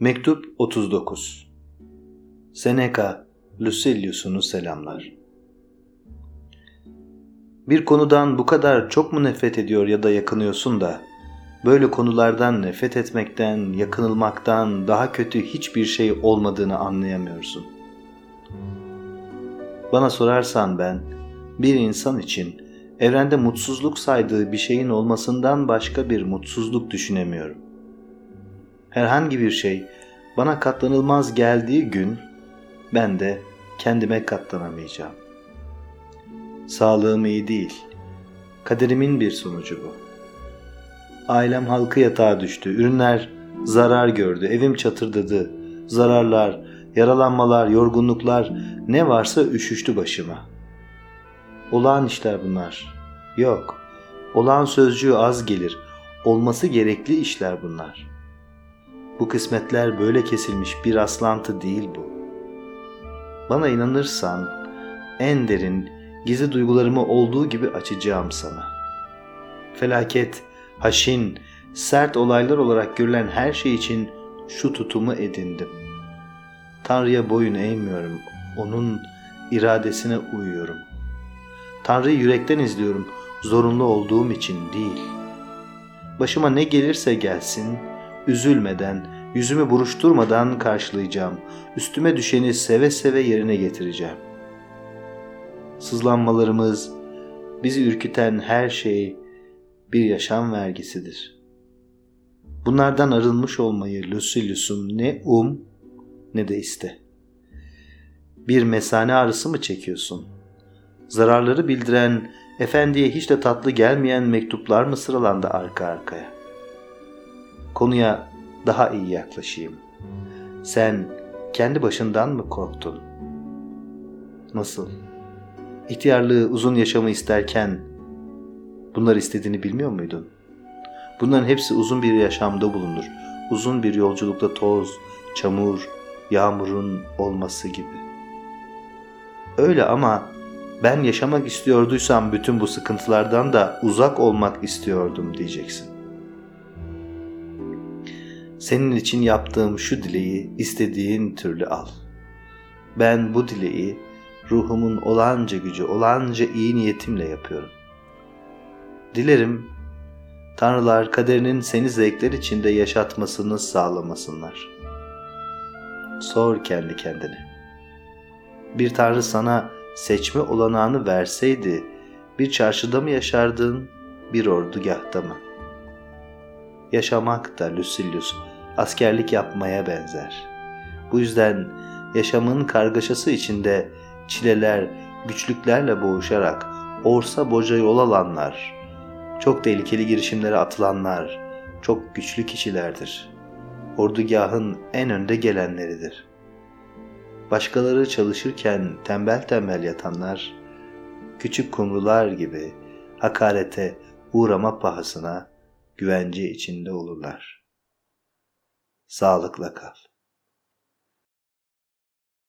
Mektup 39 Seneca, Lucilius'unu selamlar. Bir konudan bu kadar çok mu nefret ediyor ya da yakınıyorsun da, böyle konulardan nefret etmekten, yakınılmaktan daha kötü hiçbir şey olmadığını anlayamıyorsun. Bana sorarsan ben, bir insan için evrende mutsuzluk saydığı bir şeyin olmasından başka bir mutsuzluk düşünemiyorum. Herhangi bir şey bana katlanılmaz geldiği gün ben de kendime katlanamayacağım. Sağlığım iyi değil. Kaderimin bir sonucu bu. Ailem halkı yatağa düştü. Ürünler zarar gördü. Evim çatırdadı. Zararlar, yaralanmalar, yorgunluklar ne varsa üşüştü başıma. Olağan işler bunlar. Yok. Olağan sözcüğü az gelir. Olması gerekli işler bunlar. Bu kısmetler böyle kesilmiş bir aslantı değil bu. Bana inanırsan en derin, gizli duygularımı olduğu gibi açacağım sana. Felaket, haşin, sert olaylar olarak görülen her şey için şu tutumu edindim. Tanrı'ya boyun eğmiyorum, onun iradesine uyuyorum. Tanrı'yı yürekten izliyorum, zorunlu olduğum için değil. Başıma ne gelirse gelsin, üzülmeden, yüzümü buruşturmadan karşılayacağım. Üstüme düşeni seve seve yerine getireceğim. Sızlanmalarımız, bizi ürküten her şey bir yaşam vergisidir. Bunlardan arınmış olmayı Lucilius'um ne um ne de iste. Bir mesane ağrısı mı çekiyorsun? Zararları bildiren, efendiye hiç de tatlı gelmeyen mektuplar mı sıralandı arka arkaya? Konuya daha iyi yaklaşayım. Sen kendi başından mı korktun? Nasıl? İhtiyarlığı uzun yaşamı isterken bunlar istediğini bilmiyor muydun? Bunların hepsi uzun bir yaşamda bulunur. Uzun bir yolculukta toz, çamur, yağmurun olması gibi. Öyle ama ben yaşamak istiyorduysam bütün bu sıkıntılardan da uzak olmak istiyordum diyeceksin. Senin için yaptığım şu dileği istediğin türlü al. Ben bu dileği ruhumun olanca gücü, olanca iyi niyetimle yapıyorum. Dilerim tanrılar kaderinin seni zevkler içinde yaşatmasını sağlamasınlar. Sor kendi kendine. Bir tanrı sana seçme olanağını verseydi bir çarşıda mı yaşardın, bir ordugahta mı? Yaşamak da Lucilius askerlik yapmaya benzer. Bu yüzden yaşamın kargaşası içinde çileler, güçlüklerle boğuşarak orsa boca yol alanlar, çok tehlikeli girişimlere atılanlar, çok güçlü kişilerdir. Ordugahın en önde gelenleridir. Başkaları çalışırken tembel tembel yatanlar, küçük kumrular gibi hakarete uğrama pahasına güvence içinde olurlar. Sağlıkla kal.